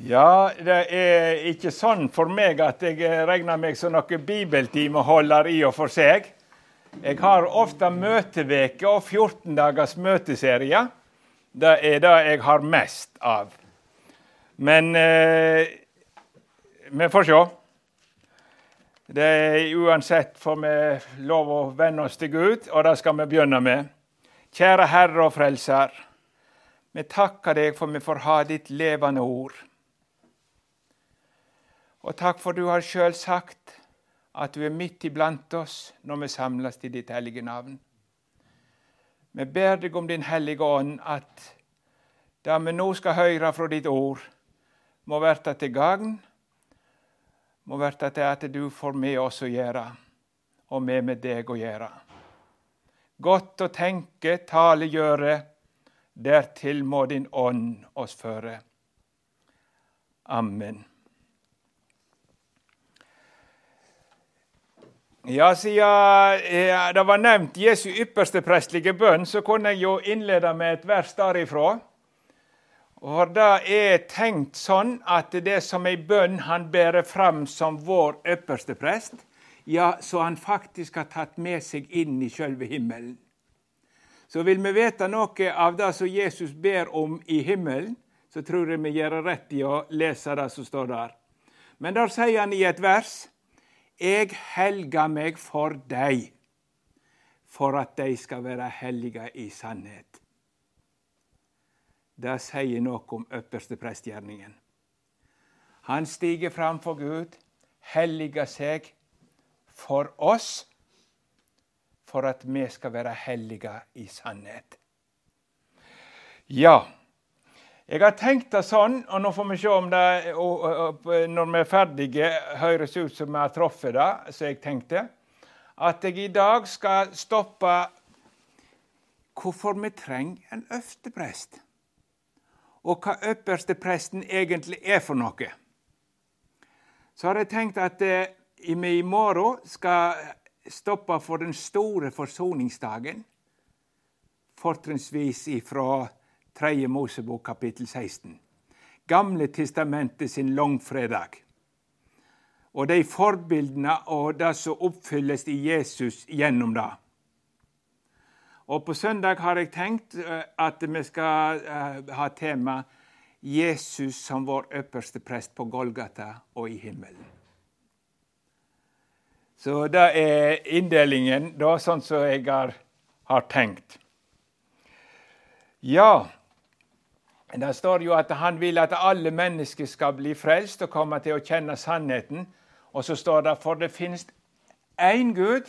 Ja, det er ikke sånn for meg at jeg regner meg som noen bibeltimeholder i og for seg. Jeg har ofte møteveke og 14 dagers møteserier. Det er det jeg har mest av. Men eh, vi får se. Det er Uansett får vi lov å venne oss til Gud, og det skal vi begynne med. Kjære Herre og Frelser. Vi takker deg for vi får ha ditt levende ord. Og takk for du har sjøl sagt at du er midt iblant oss når vi samles i ditt hellige navn. Vi ber deg om Din Hellige Ånd at det vi nå skal høre fra ditt ord, må verte til gagn, må verte til at du får med oss å gjøre, og vi med deg å gjøre. Godt å tenke, tale, gjøre, dertil må Din Ånd oss føre. Amen. Ja, Siden ja, det var nevnt Jesu ypperste prestlige bønn, så kunne jeg jo innlede med et vers derifra. Og Det er tenkt sånn at det som ei bønn han bærer fram som vår ypperste prest, ja, så han faktisk har tatt med seg inn i sjølve himmelen. Så vil vi vite noe av det som Jesus ber om i himmelen, så tror jeg vi gjør rett i å lese det som står der. Men der sier han i et vers jeg helger meg for deg, for at de skal være hellige i sannhet. Det sier noe om øverste prestgjerningen. Han stiger fram for Gud, helliger seg for oss, for at vi skal være hellige i sannhet. Ja, jeg har tenkt det sånn, og nå får vi se om det når vi er ferdige, høres ut som vi har truffet det, som jeg tenkte, at jeg i dag skal stoppe hvorfor vi trenger en øversteprest. Og hva øverstepresten egentlig er for noe. Så har jeg tenkt at eh, vi i morgen skal stoppe for den store forsoningsdagen. Fortrinnsvis ifra 3. Mosebok kapittel 16. Gamle testamentet sin langfredag. Og de forbildene og det som oppfylles i Jesus gjennom det. Og På søndag har jeg tenkt eh, at vi skal eh, ha tema Jesus som vår øverste prest på Golgata og i himmelen. Så det er inndelingen, da, sånn som jeg har, har tenkt. Ja, det står jo at han vil at alle mennesker skal bli frelst og komme til å kjenne sannheten. Og så står det for det finnes én Gud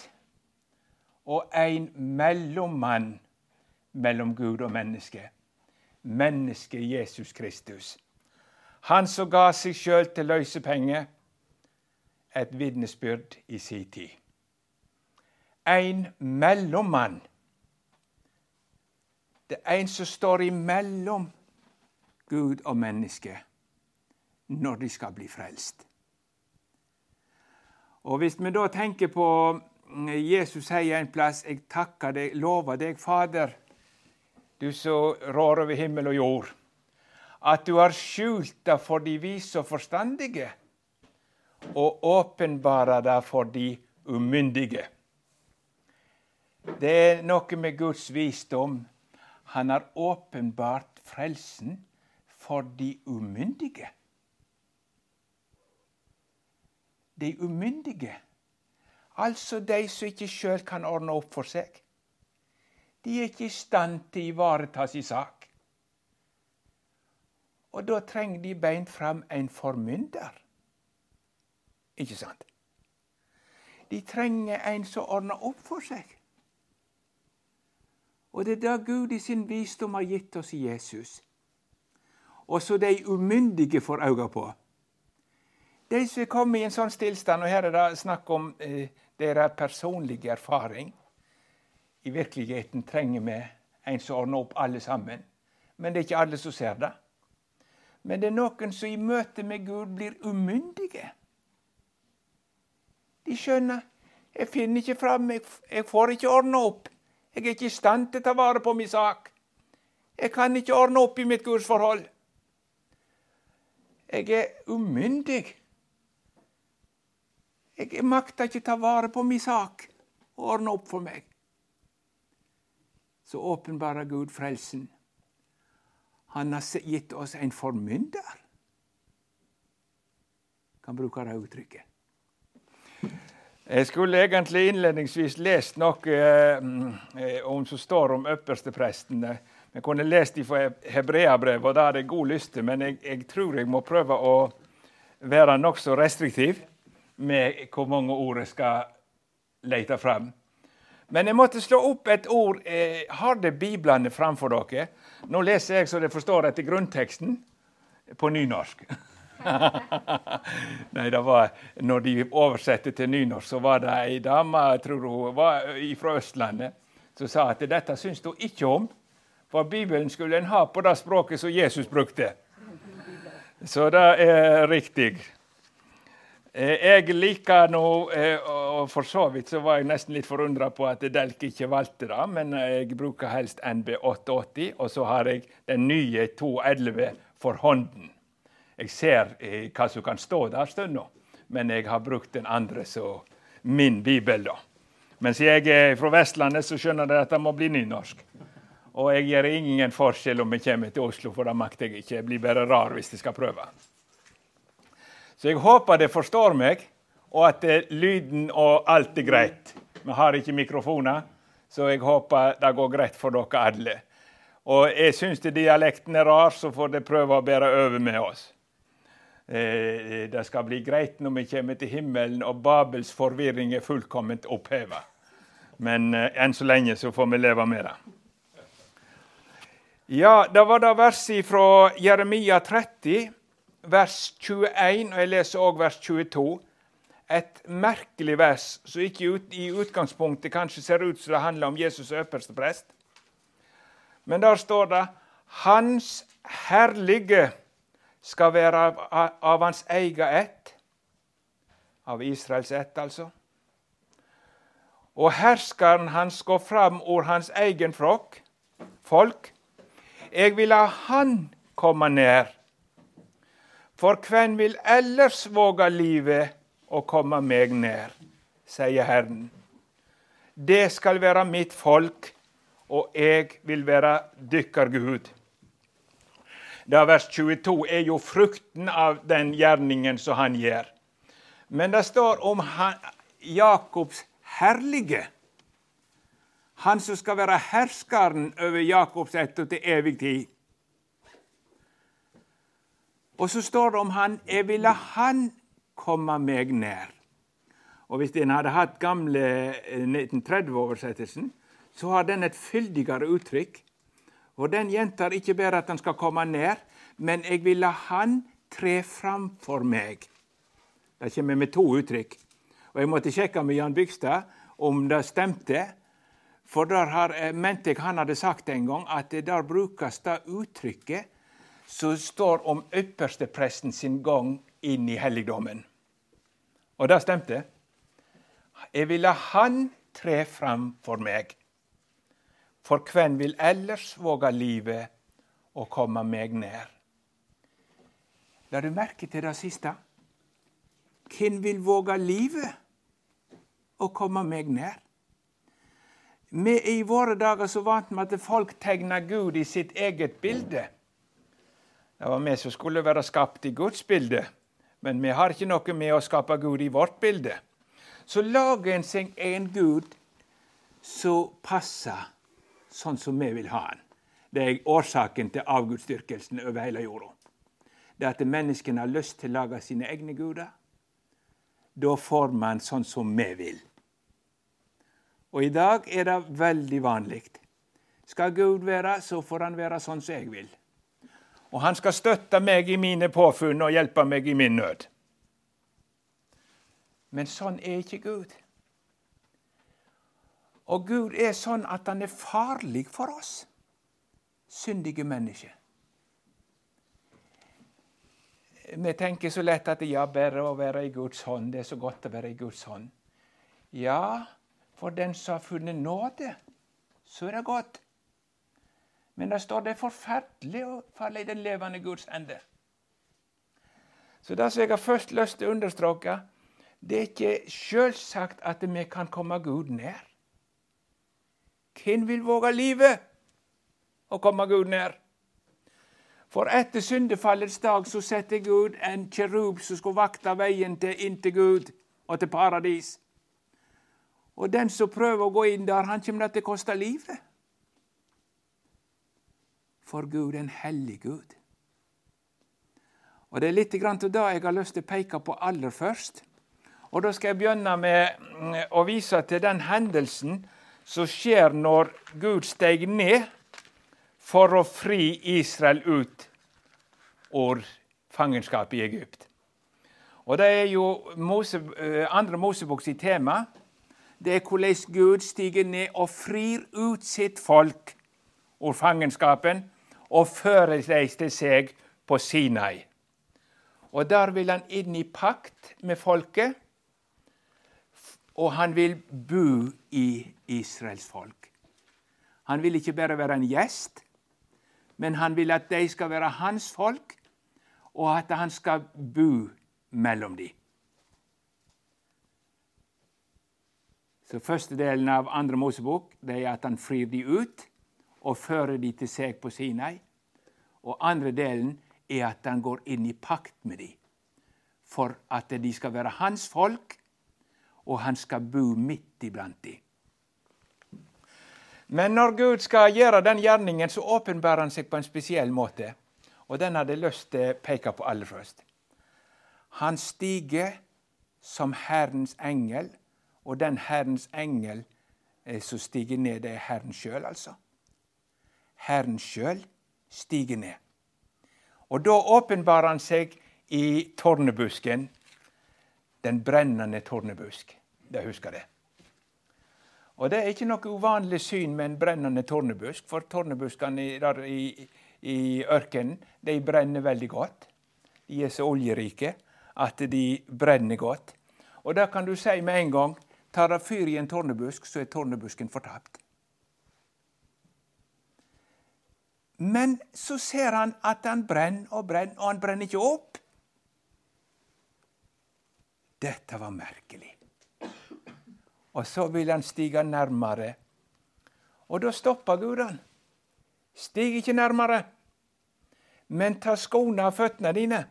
og én mellommann mellom Gud og menneske. Mennesket Jesus Kristus. Han som ga seg sjøl til løsepenger. et vitnesbyrd i sin tid. En mellommann. Det er en som står imellom Gud og menneske når de skal bli frelst. Og Hvis vi da tenker på mm, Jesus sier en plass 'Jeg takker deg, lover deg, Fader, du som rår over himmel og jord', at du har skjult det for de vise og forstandige, og åpenbara det for de umyndige. Det er noe med Guds visdom. Han har åpenbart frelsen for de umyndige. De umyndige, altså de som ikke sjøl kan ordne opp for seg. De er ikke i stand til å ivareta sin sak. Og da trenger de beint fram en formynder. Ikke sant? De trenger en som ordner opp for seg. Og det er det Gud i sin visdom har gitt oss i Jesus og så de umyndige får øye på. De som kommer i en sånn stillstand, og her er det snakk om eh, deres personlige erfaring I virkeligheten trenger vi en som ordner opp alle sammen. Men det er ikke alle som ser det. Men det er noen som i møte med Gud blir umyndige. De skjønner jeg finner ikke fram, jeg, jeg får ikke ordna opp. Jeg er ikke i stand til å ta vare på min sak. Jeg kan ikke ordne opp i mitt gudsforhold. Jeg er umyndig. Jeg makter ikke ta vare på min sak og ordne opp for meg. Så åpenbarer Gud frelsen. Han har gitt oss en formynder. Kan bruke det uttrykket. Jeg skulle egentlig innledningsvis lest noe eh, om som står om øversteprestene. Vi kunne lest de fra Hebreabrevet, og det hadde jeg god lyst til, men jeg, jeg tror jeg må prøve å være nokså restriktiv med hvor mange ord jeg skal lete fram. Men jeg måtte slå opp et ord. Eh, har det Biblene framfor dere? Nå leser jeg så dere forstår etter grunnteksten på nynorsk. Nei, det var når de oversatte til nynorsk, så var det ei dame var fra Østlandet som sa at dette syns hun ikke om. For Bibelen skulle en ha på det språket som Jesus brukte. Så det er riktig. Eh, jeg liker nå, eh, og for så vidt så var jeg nesten litt forundra på at Delk ikke valgte det, men jeg bruker helst NB 880, og så har jeg den nye 211 for hånden. Jeg ser eh, hva som kan stå der stunda, men jeg har brukt den andre som min bibel. da. Men siden jeg er fra Vestlandet, så skjønner dere at det må bli nynorsk. Og jeg gjør ingen forskjell om jeg kommer til Oslo, for det makter jeg ikke. Jeg blir bare rar hvis jeg skal prøve. Så jeg håper dere forstår meg, og at lyden og alt er greit. Vi har ikke mikrofoner, så jeg håper det går greit for dere alle. Og jeg syns dialekten er rar, så får dere prøve å bære over med oss. Eh, det skal bli greit når vi kommer til himmelen og Babels forvirring er fullkomment oppheva. Men eh, enn så lenge så får vi leve med det. Ja, det var da verset fra Jeremia 30, vers 21, og jeg leser òg vers 22. Et merkelig vers som ikke i utgangspunktet kanskje ser ut som det handler om Jesus øverste prest. Men der står det 'Hans herlige' skal være av, av hans egen ett, av Israels ett, altså. Og herskeren hans går fram over hans egen folk. folk. Jeg vil la han komme ned. For hvem vil ellers våge livet å komme meg ned, sier Herren. Det skal være mitt folk, og jeg vil være dykker Gud. Da vers 22 er jo frukten av den gjerningen som han gjør. Men det står om han, Jakobs herlige. Han som skal være herskeren over Jakobs ett til evig tid. Og så står det om han 'Jeg vil la han komme meg nær'. Og Hvis en hadde hatt gamle 1930-oversettelsen, eh, så har den et fyldigere uttrykk. Og den gjentar ikke bare at han skal komme ned, men jeg vil la han tre fram for meg. Det kommer med to uttrykk. Og Jeg måtte sjekke med Jan Bygstad om det stemte. For der har, eh, mente jeg han hadde sagt en gang at der brukes det uttrykket som står om ypperstepresten sin gang inn i helligdommen. Og det stemte. Jeg vil la han tre fram for meg. For hvem vil ellers våge livet og komme meg nær? La du merke til det siste? Hvem vil våge livet og komme meg nær? Vi er i våre dager så vant med at folk tegner Gud i sitt eget bilde. Det var vi som skulle være skapt i Guds bilde, men vi har ikke noe med å skape Gud i vårt bilde. Så lager en seg en Gud som passer sånn som vi vil ha den. Det er årsaken til avgudsdyrkelsen over hele jorda. Det er at menneskene har lyst til å lage sine egne guder. Da får man sånn som vi vil. Og i dag er det veldig vanlig. Skal Gud være, så får han være sånn som jeg vil. Og han skal støtte meg i mine påfunn og hjelpe meg i min nød. Men sånn er ikke Gud. Og Gud er sånn at han er farlig for oss syndige mennesker. Vi tenker så lett at ja, bare å være i Guds hånd, det er så godt å være i Guds hånd. Ja, for den som har funnet nåde, så er det godt. Men det står det er forferdelig å falle i den levende Guds ende. Så det som jeg har først lyst til å understreke, det er ikke selvsagt at vi kan komme Gud nær. Hvem vil våge livet å komme Gud nær? For etter syndefallets dag så setter Gud en kjerub som skulle vakte veien til, inn Gud og til paradis. Og den som prøver å gå inn der, han kommer til å koste livet. For Gud er en hellig Gud. Og Det er litt grann til det jeg har lyst til å peke på aller først. Og Da skal jeg begynne med mm, å vise til den hendelsen som skjer når Gud steg ned for å fri Israel ut av fangenskapet i Egypt. Og Det er jo Mose, eh, andre Moseboks tema. Det er hvordan Gud stiger ned og frir ut sitt folk ur fangenskapen og fører dem til seg på Sinai. Og der vil han inn i pakt med folket, og han vil bo i Israels folk. Han vil ikke bare være en gjest, men han vil at de skal være hans folk, og at han skal bo mellom dem. Så Første delen av andre Mosebok det er at han frir de ut og fører de til seg på Sinai. Og andre delen er at han går inn i pakt med dem, for at de skal være hans folk, og han skal bo midt iblant dem. Men når Gud skal gjøre den gjerningen, så åpenbærer han seg på en spesiell måte. Og den hadde lyst til å peke på aller først. Han stiger som Herrens engel, og den Herrens engel eh, som stiger ned, det er Herren sjøl, altså. Herren sjøl stiger ned. Og da åpenbarer han seg i tornebusken. den brennende tornebusk. Det husker det. Og det er ikke noe uvanlig syn med en brennende tornebusk, for tornebuskene i, i, i ørkenen de brenner veldig godt. De er så oljerike at de brenner godt. Og da kan du si med en gang tar det fyr i en tårnebusk, så er tårnebusken fortapt. Men så ser han at han brenner og brenner, og han brenner ikke opp. Dette var merkelig. Og så vil han stige nærmere. Og da stopper Gud han. Stig ikke nærmere, men ta skoene av føttene dine,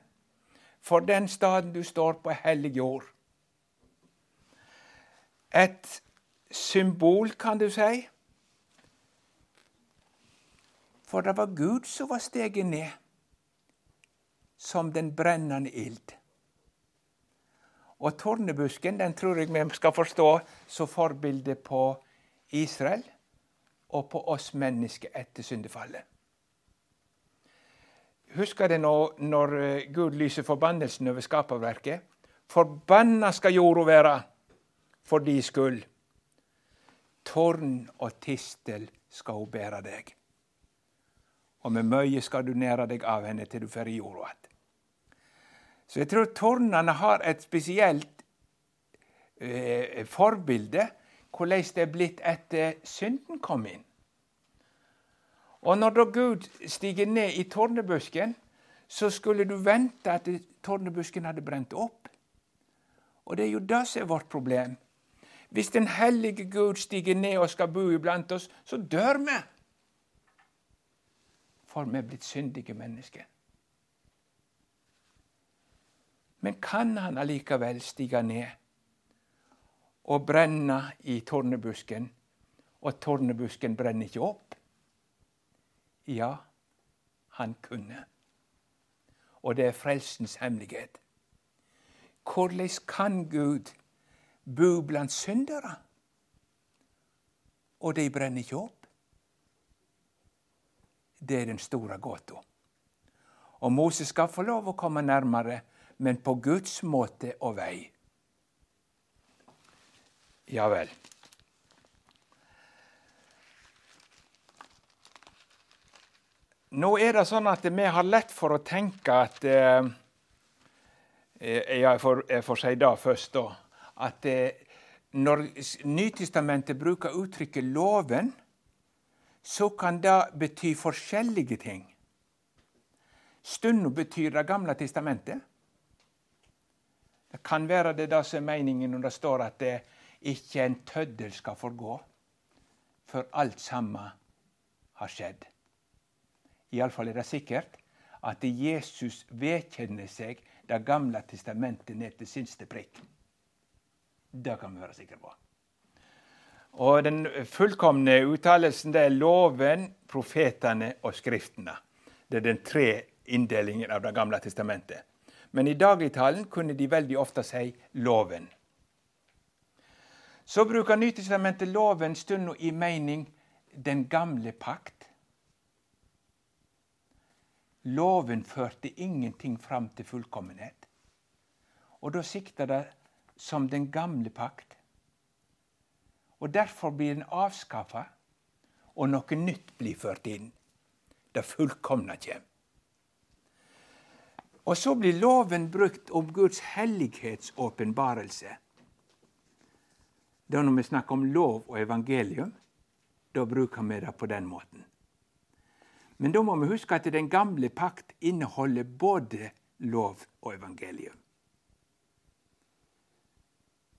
for den staden du står på, er hellig jord. Et symbol, kan du si, for det var Gud som var steget ned som den brennende ild. Og tornebusken den tror jeg vi skal forstå som forbilde på Israel og på oss mennesker etter syndefallet. Husker dere nå når eh, Gud lyser forbannelsen over skaperverket? Forbanna skal jorda være for de skyld. Tårn og tistel skal hun bære deg og med mye skal du nære deg av henne til du får i jorda att. Så jeg tror tårnene har et spesielt eh, forbilde hvordan det er blitt etter synden kom inn. Og når da Gud stiger ned i tårnebusken, så skulle du vente at tårnebusken hadde brent opp. Og det er jo det som er vårt problem. Hvis den hellige Gud stiger ned og skal bo iblant oss, så dør vi for vi er blitt syndige mennesker. Men kan han allikevel stige ned og brenne i tornebusken, og tornebusken brenner ikke opp? Ja, han kunne. Og det er frelsens hemmelighet. Hvordan kan Gud bo blant syndere, og de brenner ikke opp? Det er den store gåta. Og Moses skal få lov å komme nærmere, men på Guds måte og vei. Ja vel. Nå er det sånn at vi har lett for å tenke at eh, eh Jeg får, jeg får si det først, da. At eh, når Nytestamentet bruker uttrykket 'loven', så kan det bety forskjellige ting. Stunda betyr Det gamle testamentet, Det kan være det det som er meningen når det står at det ikke en tøddel skal forgå før alt sammen har skjedd. Iallfall er det sikkert at Jesus vedkjenner seg Det gamle testamentet ned til sinste prikk. Det kan vi være sikre på. Og Den fullkomne uttalelsen det er loven, profetene og skriftene. Det er den tre inndelingen av Det gamle testamentet. Men i dagligtalen kunne de veldig ofte si loven. Så bruker Nytestamentet loven stund i mening den gamle pakt. Loven førte ingenting fram til fullkommenhet. Og da sikter det som den gamle pakt. Og Derfor blir den avskaffa, og noe nytt blir ført inn. Det fullkomne kjem. Og så blir loven brukt om Guds hellighetsåpenbarelse. Da når vi snakker om lov og evangelium, da bruker vi det på den måten. Men da må vi huske at den gamle pakt inneholder både lov og evangelium.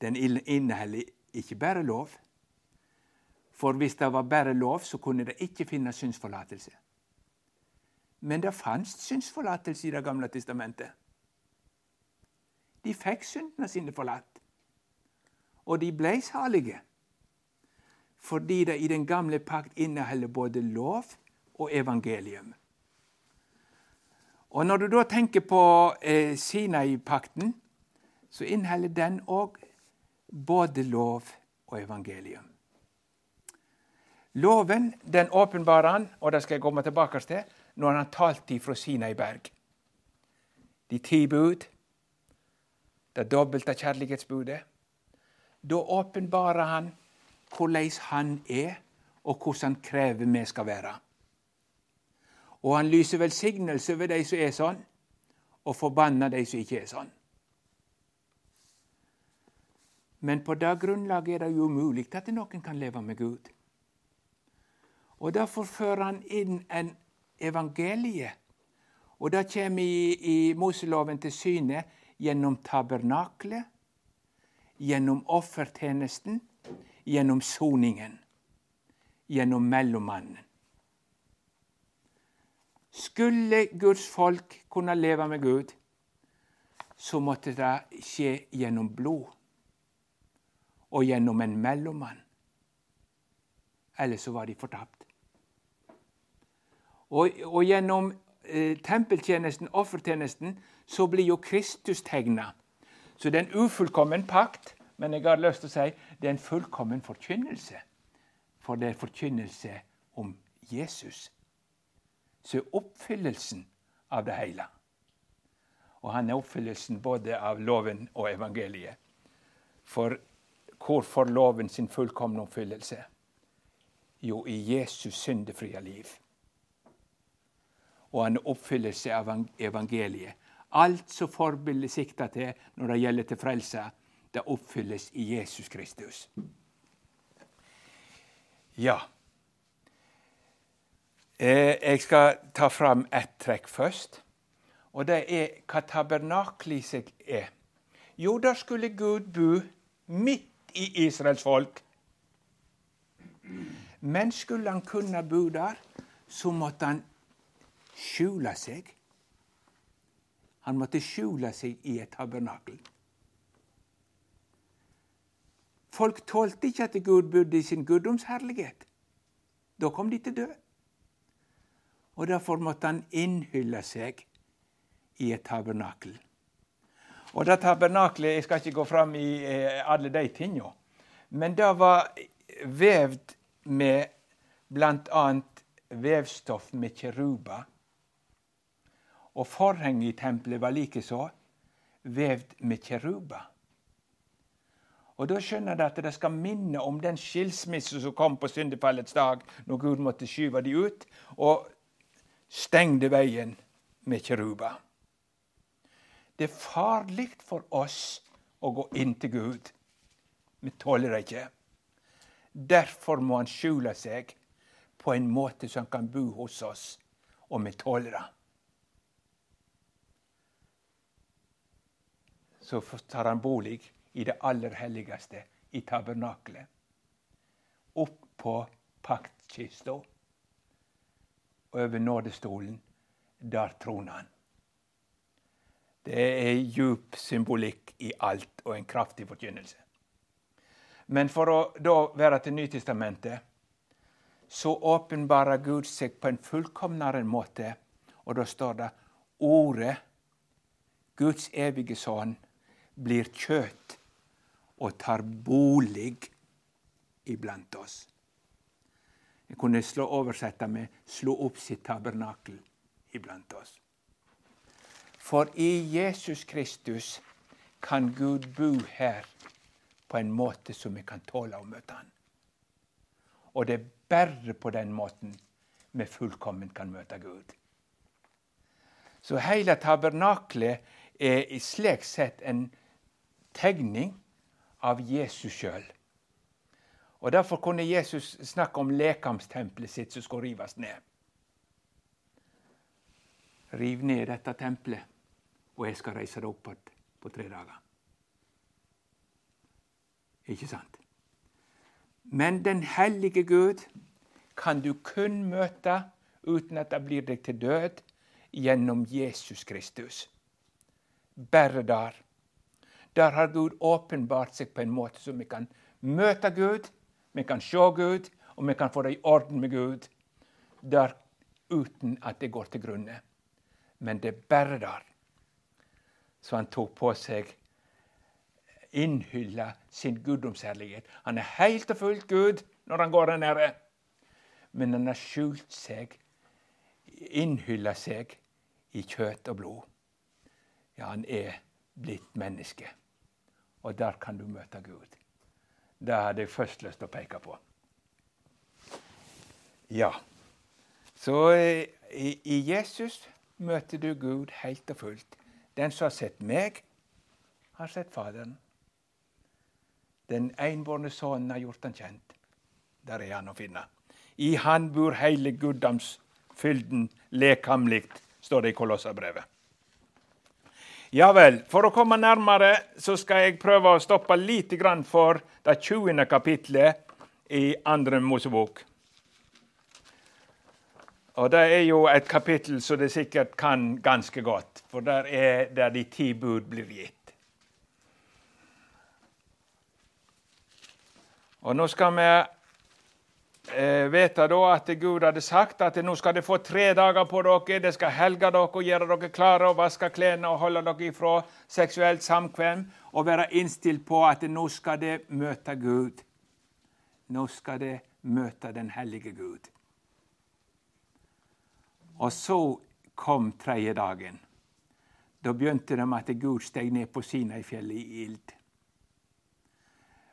Den inneholder ikke bare lov. For hvis det var bare lov, så kunne det ikke finnes synsforlatelse. Men det fantes synsforlatelse i Det gamle testamentet. De fikk syndene sine forlatt. Og de ble salige. Fordi det i den gamle pakt inneholder både lov og evangelium. Og Når du da tenker på eh, Sinai-pakten, så inneholder den òg både lov og evangelium. Loven den åpenbarer han, og det skal jeg komme tilbake til, når han talte fra Sinai-berg. De ti bud, det dobbelte kjærlighetsbudet. Da åpenbarer han hvordan han er, og hvordan han krever vi skal være. Og han lyser velsignelse over de som er sånn, og forbanner de som ikke er sånn. Men på det grunnlaget er det jo umulig at noen kan leve med Gud. Og Derfor fører han inn en evangelie. Og det kommer i, i Moseloven til syne gjennom tabernaklet, gjennom offertjenesten, gjennom soningen, gjennom mellommannen. Skulle Guds folk kunne leve med Gud, så måtte det skje gjennom blod og gjennom en mellommann. Ellers så var de fortapt. Og, og gjennom eh, tempeltjenesten, offertjenesten, så blir jo Kristus tegna. Så det er en ufullkommen pakt, men jeg har lyst til å si det er en fullkommen forkynnelse. For det er forkynnelse om Jesus så er oppfyllelsen av det hele. Og han er oppfyllelsen både av loven og evangeliet. For hvor får loven sin fullkomne oppfyllelse? Jo, i Jesus syndefrie liv. Og er oppfyllelse av evangeliet. Alt som forbildet sikter til når det gjelder til frelse, det oppfylles i Jesus Kristus. Ja. Eh, jeg skal ta fram ett trekk først. Og det er hva tabernaklet seg er. Jo, der skulle Gud bo midt i Israels folk. Men skulle han kunne bo der, så måtte han skjule seg. Han måtte skjule seg i et tabernakel. Folk tålte ikke at Gud bodde i sin guddomsherlighet. Da kom de til dø. og derfor måtte han innhylle seg i et tabernakel. Og det tabernaklet Jeg skal ikke gå fram i eh, alle de tingene, men det var vevd med bl.a. vevstoff med kiruba. Og forhenget i tempelet var likeså vevd med kiruba. Og Da skjønner de at det skal minne om den skilsmisse som kom på syndefallets dag, når Gud måtte skyve de ut. Og stengde veien med kjeruber. Det er farlig for oss å gå inn til Gud. Vi tåler det ikke. Derfor må han skjule seg på en måte som han kan bo hos oss, og vi tåler det. så tar han bolig i det aller helligste, i tabernakelet. Oppå paktkista, over nådestolen, der troner han. Det er djup symbolikk i alt og en kraftig forkynnelse. Men for å da være til Nytestamentet, så åpenbarer Gud seg på en fullkomnere måte. Og da står det Ordet, Guds evige sønn, blir kjøtt og tar bolig iblant oss. Jeg kunne slå oversette med 'slå opp sitt tabernakel iblant oss'. For i Jesus Kristus kan Gud bo her på en måte som vi kan tåle å møte Han. Og det er bare på den måten vi fullkomment kan møte Gud. Så hele tabernaklet er i slik sett en tegning av Jesus sjøl. Og Derfor kunne Jesus snakke om lekamstempelet sitt som skulle rives ned. Riv ned dette tempelet, og jeg skal reise det opp igjen på tre dager. Ikke sant? Men den hellige Gud kan du kun møte uten at det blir deg til død, gjennom Jesus Kristus. Bare der. Der har Gud åpenbart seg på en måte som vi kan møte Gud, vi kan se Gud, og vi kan få det i orden med Gud. Der uten at det går til grunne. Men det er bare der. Så han tok på seg innhylla sin guddomsherlighet. Han er helt og fullt Gud når han går der nede. Men han har skjult seg, innhylla seg, i kjøtt og blod. Ja, han er blitt menneske. Og der kan du møte Gud. Det hadde jeg først lyst til å peke på. Ja, så eh, i, i Jesus møter du Gud helt og fullt. Den som har sett meg, har sett Faderen. Den enbårne sønnen har gjort han kjent. Der er han å finne. I han bor hele guddomsfylden lekamlig, står det i Kolossabrevet. Ja vel, for å komme nærmere så skal jeg prøve å stoppe litt for det 20. kapitlet i andre Mosebok. Og Det er jo et kapittel som det sikkert kan ganske godt, for der er der de ti bud blir gitt. Og nå skal vi eh, da at Gud hadde sagt at nå skal dere få tre dager på dere. Dere skal helge dere og gjøre dere klare og vaske klærne og holde dere ifra seksuelt samkvem. Og være innstilt på at nå skal dere møte Gud. Nå skal dere møte den hellige Gud. Og så kom tredje dagen. Da begynte de at Gud steg ned på Sinai-fjellet i ild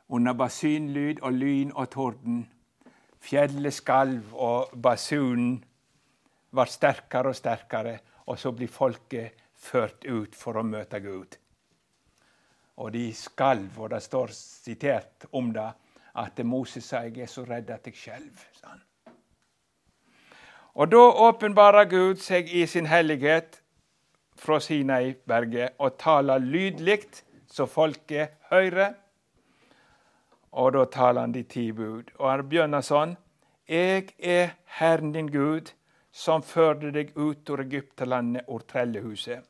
under basunlyd og lyn og torden. Fjellet skalv, og basunen var sterkere og sterkere, og så blir folket ført ut for å møte Gud. Og de skalv, og det står sitert om det, at Moses sa 'jeg er så redd at jeg skjelver'. Og da åpenbarer Gud seg i sin hellighet fra Sinai-berget og taler lydlig, så folket hører. Og da taler han de ti bud. Og han begynner sånn. Jeg er Herren din Gud, som førte deg ut av Egypterlandet og trellehuset.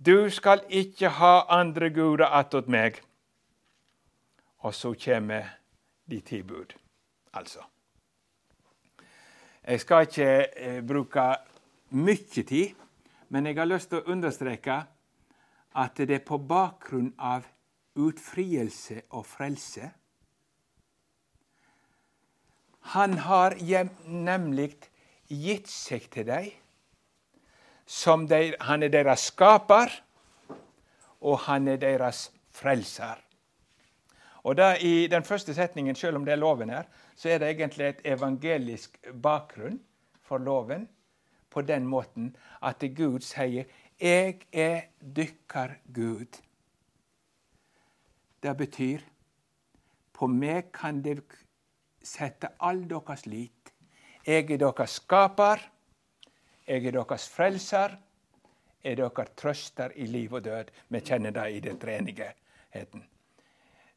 Du skal ikke ha andre guder attåt meg. Og så kommer de ti bud, altså. Jeg skal ikke eh, bruke mye tid, men jeg har lyst til å understreke at det er på bakgrunn av utfrielse og frelse. Han har nemlig gitt seg til dem som de, Han er deres skaper, og han er deres frelser. Og da I den første setningen, selv om det er loven her, så er det egentlig et evangelisk bakgrunn for loven. På den måten at Gud sier 'Jeg er dykkar Gud'. Det betyr på meg kan dere sette all deres lit. Jeg er deres skaper. Jeg er deres frelser. er dere trøster i liv og død. Vi kjenner det i den treenigheten.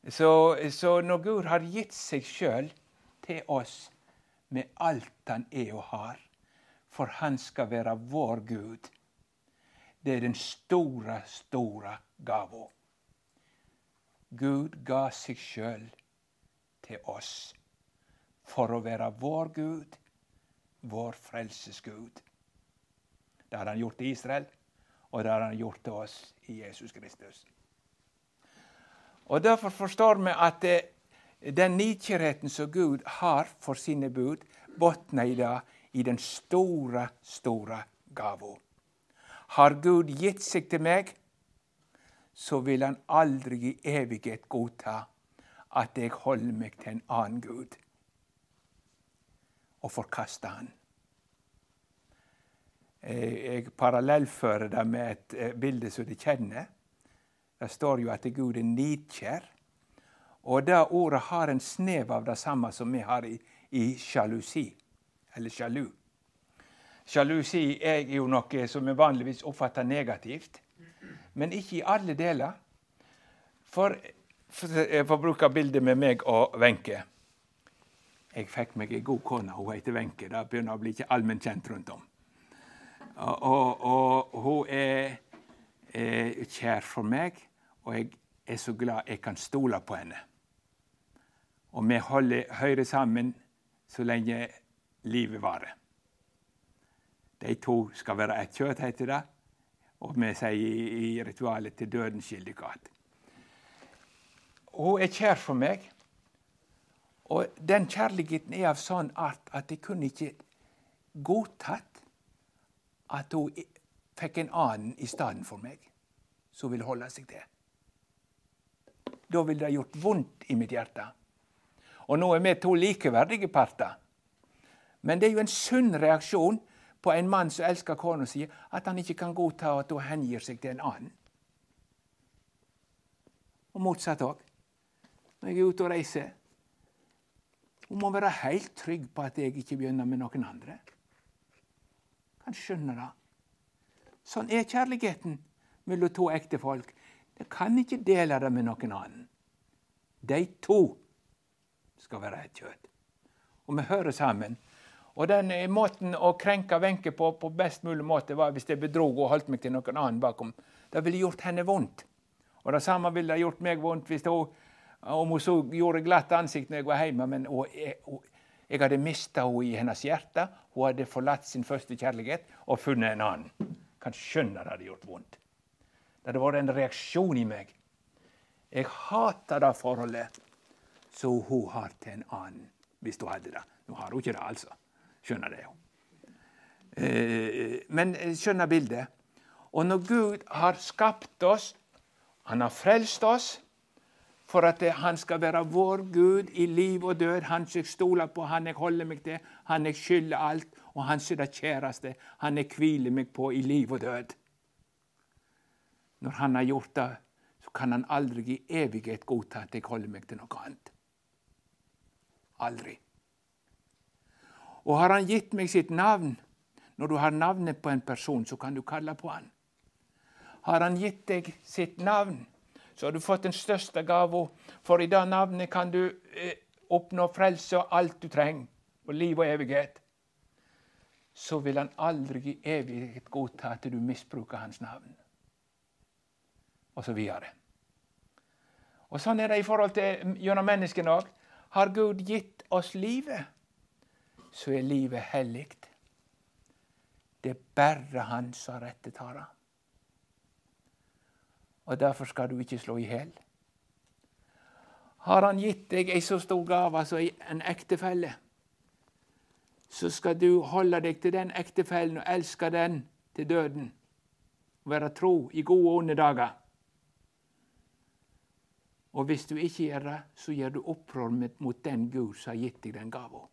Så, så når Gud har gitt seg sjøl til oss med alt han er og har, for han skal være vår Gud, det er den store, store gava. Gud ga seg sjøl til oss for å være vår Gud, vår frelsesgud. Det har han gjort til Israel, og det har han gjort til oss i Jesus Kristus. Og Derfor forstår vi at den nidkjærheten som Gud har for sine bud, bunner i det i den store, store gava. Har Gud gitt seg til meg, så vil han aldri i evighet godta at jeg holder meg til en annen Gud og forkaster han. Jeg parallellfører det med et eh, bilde som de kjenner. Det står jo at Gud er nidkjær. Og det ordet har en snev av det samme som vi har i, i sjalusi, eller sjalu. Sjalusi er jo noe som vi vanligvis oppfatter negativt, men ikke i alle deler. For, for jeg får bruke bildet med meg og Wenche. Jeg fikk meg ei god kone. Hun heter Wenche. Det begynner å bli ikke allment kjent rundt om. Og, og, og hun er, er kjær for meg og jeg er så glad jeg kan stole på henne. Og vi holder høyre sammen så lenge livet varer. De to skal være ett kjøtt, heter det. Og vi sier i ritualet 'til døden skilder gat'. Hun er kjær for meg, og den kjærligheten er av sånn art at jeg kunne ikke godtatt at hun fikk en annen i stedet for meg, som ville holde seg til da ville det gjort vondt i mitt hjerte. Og nå er vi to likeverdige parter. Men det er jo en sunn reaksjon på en mann som elsker kona si, at han ikke kan godta at hun hengir seg til en annen. Og motsatt òg. Når jeg er ute og reiser. Hun må være helt trygg på at jeg ikke begynner med noen andre. Kan skjønne det. Sånn er kjærligheten mellom to ektefolk. Jeg kan ikke dele det med noen annen. De to skal være ett kjøtt. Og vi hører sammen. Og den måten å krenke Wenche på på best mulig måte var hvis jeg bedrog og holdt meg til noen annen bakom. Det ville gjort henne vondt. Og det samme ville gjort meg vondt hvis hun, om hun så gjorde glatt ansikt når jeg var hjemme. Men hun, jeg, hun, jeg, hadde mista henne i hennes hjerte. Hun hadde forlatt sin første kjærlighet og funnet en annen. Kan skjønne det hadde gjort vondt. Det hadde vært en reaksjon i meg. Jeg hater det forholdet som hun har til en annen, hvis hun hadde det. Nå har hun ikke det, altså. Skjønner det jo. Eh, men skjønner bildet. Og når Gud har skapt oss, han har frelst oss for at han skal være vår Gud i liv og død. Han som jeg stoler på, han jeg holder meg til, han jeg skylder alt, og han som er det kjæreste, han jeg hviler meg på i liv og død. Når han har gjort det, så kan han aldri i evighet godta at jeg holder meg til noe annet. Aldri. Og har han gitt meg sitt navn Når du har navnet på en person, så kan du kalle på han. Har han gitt deg sitt navn, så har du fått den største gava. For i det navnet kan du eh, oppnå frelse og alt du trenger, og liv og evighet. Så vil han aldri i evighet godta at du misbruker hans navn Og så videre. og sånn er det i forhold til gjennom menneskene òg. Har Gud gitt oss livet, så er livet hellig. Det er bare Han som har rett til det. Og derfor skal du ikke slå i hjel. Har Han gitt deg ei så stor gave som en ektefelle, så skal du holde deg til den ektefellen og elske den til døden. Og Være tro i gode og onde dager. Og hvis du ikke gjør det, så gjør du opprør mot den Gud som har gitt deg den gava.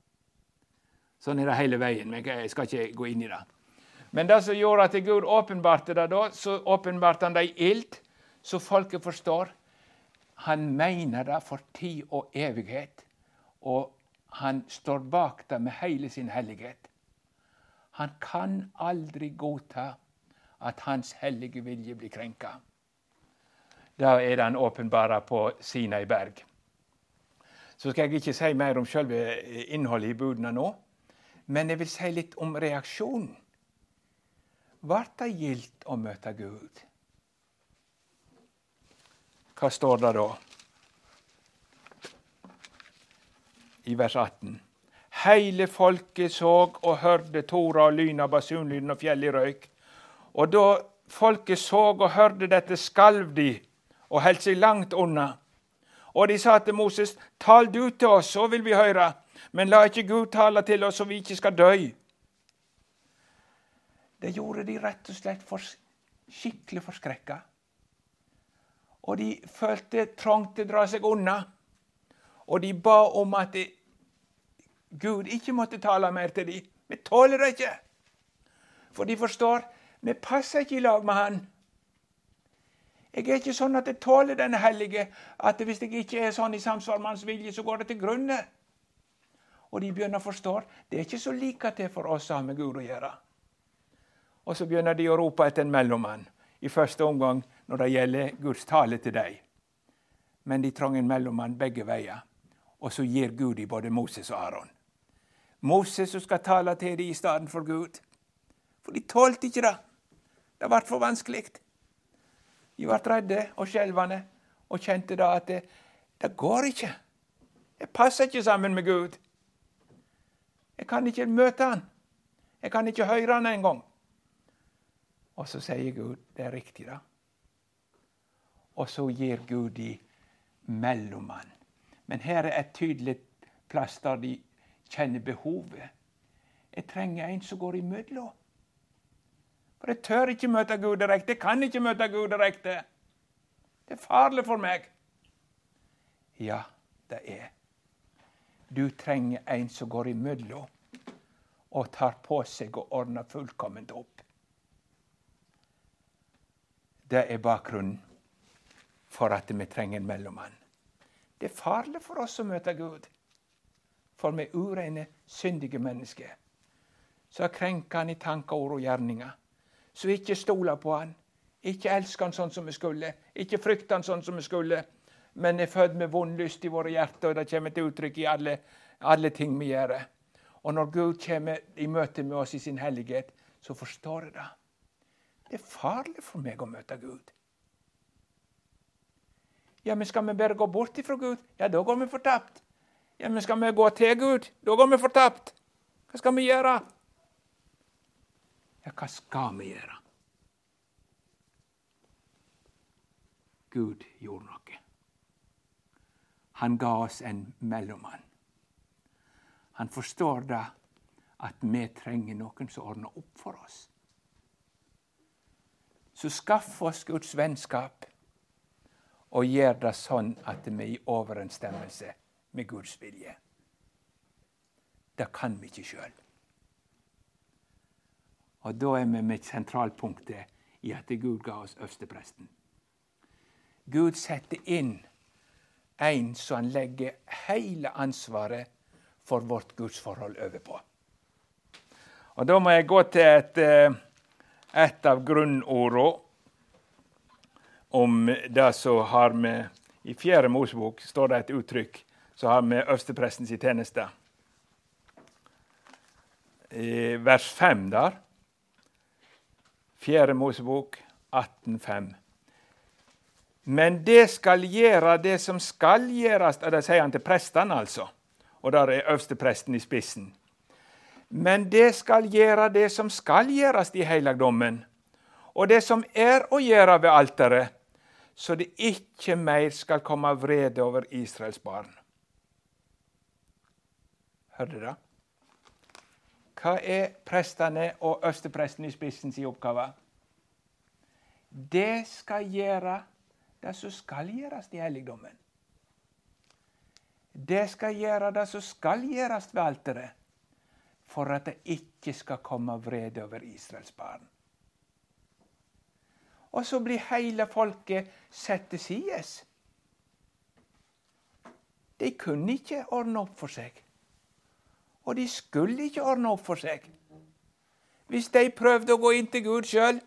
Sånn er det hele veien. men Jeg skal ikke gå inn i det. Men det som gjorde at Gud åpenbarte det da, så åpenbarte han det i ild, så folket forstår. Han mener det for tid og evighet, og han står bak det med hele sin hellighet. Han kan aldri godta at Hans hellige vilje blir krenka. Da er han åpenbara på Sinai berg. Så skal jeg ikke si mer om selve innholdet i budene nå, men jeg vil si litt om reaksjonen. Ble det gildt å møte Gud? Hva står det da? I vers 18. Heile folket såg og hørte tora og lyna, basunlyden og fjellet røyk. Og da folket såg og hørte dette, skalv de og holdt seg langt unna. Og de sa til Moses, tal du til oss, så vil vi høre, men la ikke Gud tale til oss så vi ikke skal dø. Det gjorde de rett og slett for skikkelig forskrekka og de følte trang til å dra seg unna. Og de ba om at de, Gud ikke måtte tale mer til dem. Vi tåler det ikke. For de forstår vi passer ikke i lag med Han. Jeg er ikke sånn at jeg tåler denne hellige, at hvis jeg ikke er sånn i samsvar med Hans vilje, så går det til grunne. Og de begynner å forstå det er ikke så like til for oss å ha med Gud å gjøre. Og så begynner de å rope etter en mellommann. I første omgang når det gjelder Guds tale til dem. Men de trenger en mellommann begge veier. Og så gir Gud dem både Moses og Aron. Moses som skal tale til dem i stedet for Gud. For de tålte ikke det. Det ble for vanskelig. De ble redde og skjelvende og kjente da at det, det går ikke. Jeg passer ikke sammen med Gud. Jeg kan ikke møte Han. Jeg kan ikke høre Han engang. Og så sier Gud det er riktig, da. Og så gir Gud de mellommann. Men her er et tydelig plass der de kjenner behovet. Jeg trenger en som går imellom. For jeg tør ikke møte Gud direkte. Jeg kan ikke møte Gud direkte. Det er farlig for meg. Ja, det er. Du trenger en som går imellom og tar på seg og ordner fullkomment opp. Det er bakgrunnen for at vi trenger en mellommann. Det er farlig for oss å møte Gud, for vi er urene, syndige mennesker. Så krenker han i tanker, ord og gjerninger. Så vi ikke stoler på han, ikke elsker han sånn som vi skulle, ikke frykter han sånn som vi skulle, men er født med vond lyst i våre hjerter, og det kommer til uttrykk i alle, alle ting vi gjør. Og når Gud kommer i møte med oss i sin hellighet, så forstår jeg det. Det er farlig for meg å møte Gud. Ja, men skal vi bare gå bort ifra Gud? Ja, da går vi fortapt. Ja, men skal vi gå til Gud? Da går vi fortapt. Hva skal vi gjøre? Ja, hva skal vi gjøre? Gud gjorde noe. Han ga oss en mellommann. Han forstår da at vi trenger noen som ordner opp for oss. Så skaff oss Guds vennskap og gjør det sånn at vi er i overensstemmelse med Guds vilje. Det kan vi ikke sjøl. Og da er vi med sentralpunktet i at Gud ga oss øverstepresten. Gud setter inn en som han legger hele ansvaret for vårt gudsforhold over på. Og Da må jeg gå til et, eh, et av grunnordene om det som har med I Fjerde Mosebok står det et uttrykk som har med øversteprestens tjeneste. I vers 5 der. Fjerde Mosebok 18,5. Men det skal gjøre det som skal gjøres og Det sier han til prestene, altså. Og der er øverstepresten i spissen. Men det skal gjøre det som skal gjøres i helligdommen, og det som er å gjøre ved alteret, så det ikke mer skal komme vrede over Israels barn. Hørte du det? Hva er prestene og øverstepresten i spissen sin oppgave? Det skal gjøre det som skal gjøres i helligdommen. Det skal gjøre det som skal gjøres ved alteret, for at det ikke skal komme vrede over Israels barn. Og så blir hele folket satt til side. De kunne ikke ordne opp for seg. Og de skulle ikke ordne opp for seg. Hvis de prøvde å gå inn til Gud sjøl,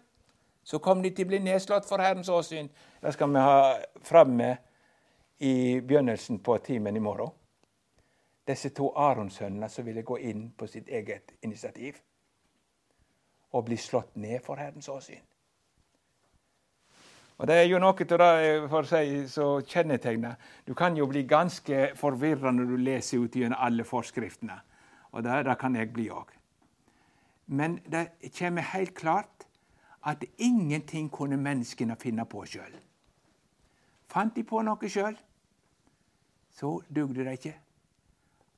så kom de til å bli nedslått for Herrens åsyn. Det skal vi ha framme i begynnelsen på timen i morgen. Disse to Aronsønnene som ville gå inn på sitt eget initiativ og bli slått ned for Herrens åsyn. Og Det er jo noe av det for seg som kjennetegner Du kan jo bli ganske forvirra når du leser ut gjennom alle forskriftene. Og det, det kan jeg bli òg. Men det kommer helt klart at ingenting kunne menneskene finne på sjøl. Fant de på noe sjøl, så dugde det ikke.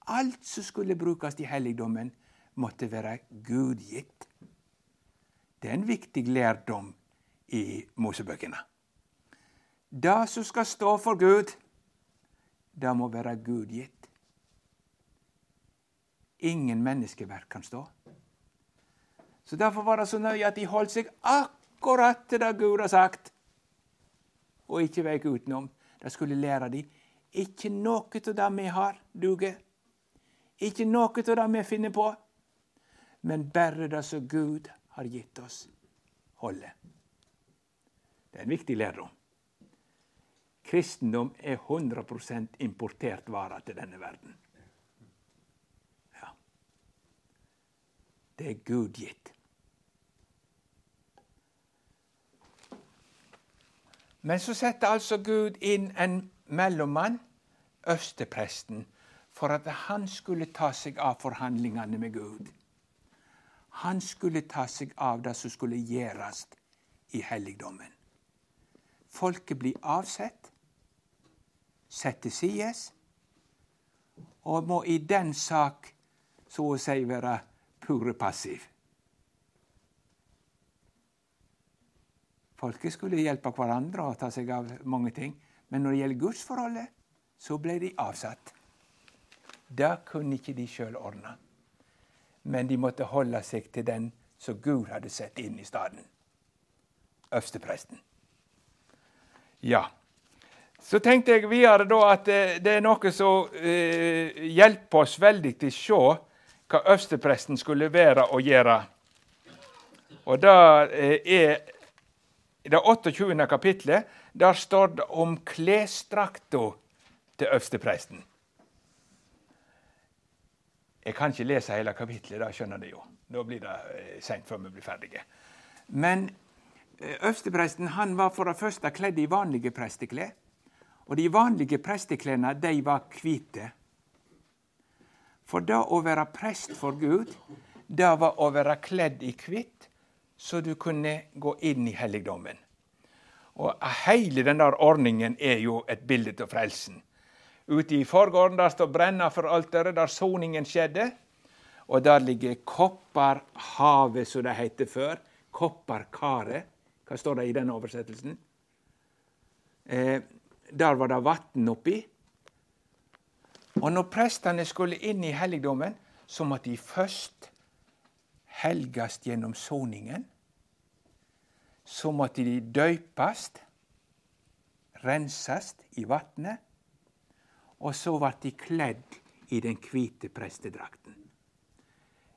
Alt som skulle brukes i helligdommen, måtte være gudgitt. Det er en viktig lærdom i Mosebøkene. Det som skal stå for Gud, det må være gudgitt. Ingen menneskeverk kan stå. Så Derfor var det så nøye at de holdt seg akkurat til det Gud har sagt, og ikke vek utenom. Det skulle lære de. Ikke noe av det vi har, duger. Ikke noe av det vi finner på, men bare det som Gud har gitt oss, holder. Det er en viktig lærdom. Kristendom er 100% importert vare til denne verden. Ja. Det er Gud gitt. Men så setter altså Gud inn en mellommann, øverstepresten, for at han skulle ta seg av forhandlingene med Gud. Han skulle ta seg av det som skulle gjøres i helligdommen. Folket blir avsett, sett til side, og må i den sak så å si være pure passiv. Folket skulle hjelpe hverandre og ta seg av mange ting. Men når det gjelder gudsforholdet, så ble de avsatt. Det kunne ikke de sjøl ordne. Men de måtte holde seg til den som Gud hadde sett inn i staden. Øverstepresten. Ja. Så tenkte jeg videre da at det er noe som eh, hjelper oss veldig til å se hva øverstepresten skulle være og gjøre. Og det eh, er i det 28. kapitlet der står det om klesdrakta til øverstepresten. Jeg kan ikke lese hele kapitlet, da skjønner du jo. Da blir det eh, seint før vi blir ferdige. Men eh, øverstepresten var for det første kledd i vanlige presteklær. Og de vanlige presteklærne de var hvite. For det å være prest for Gud, det var å være kledd i hvitt så du kunne gå inn i helligdommen. Og Hele den der ordningen er jo et bilde til frelsen. Ute i forgården der står brenna for alteret, der soningen skjedde. Og der ligger kopperhavet, som det heter før. Kopperkaret. Hva står det i den oversettelsen? Eh, der var det vann oppi. Og når prestene skulle inn i helligdommen, så måtte de først helgast gjennom soningen. Så måtte de døypast, rensast i vatnet, og så ble de kledd i den hvite prestedrakten.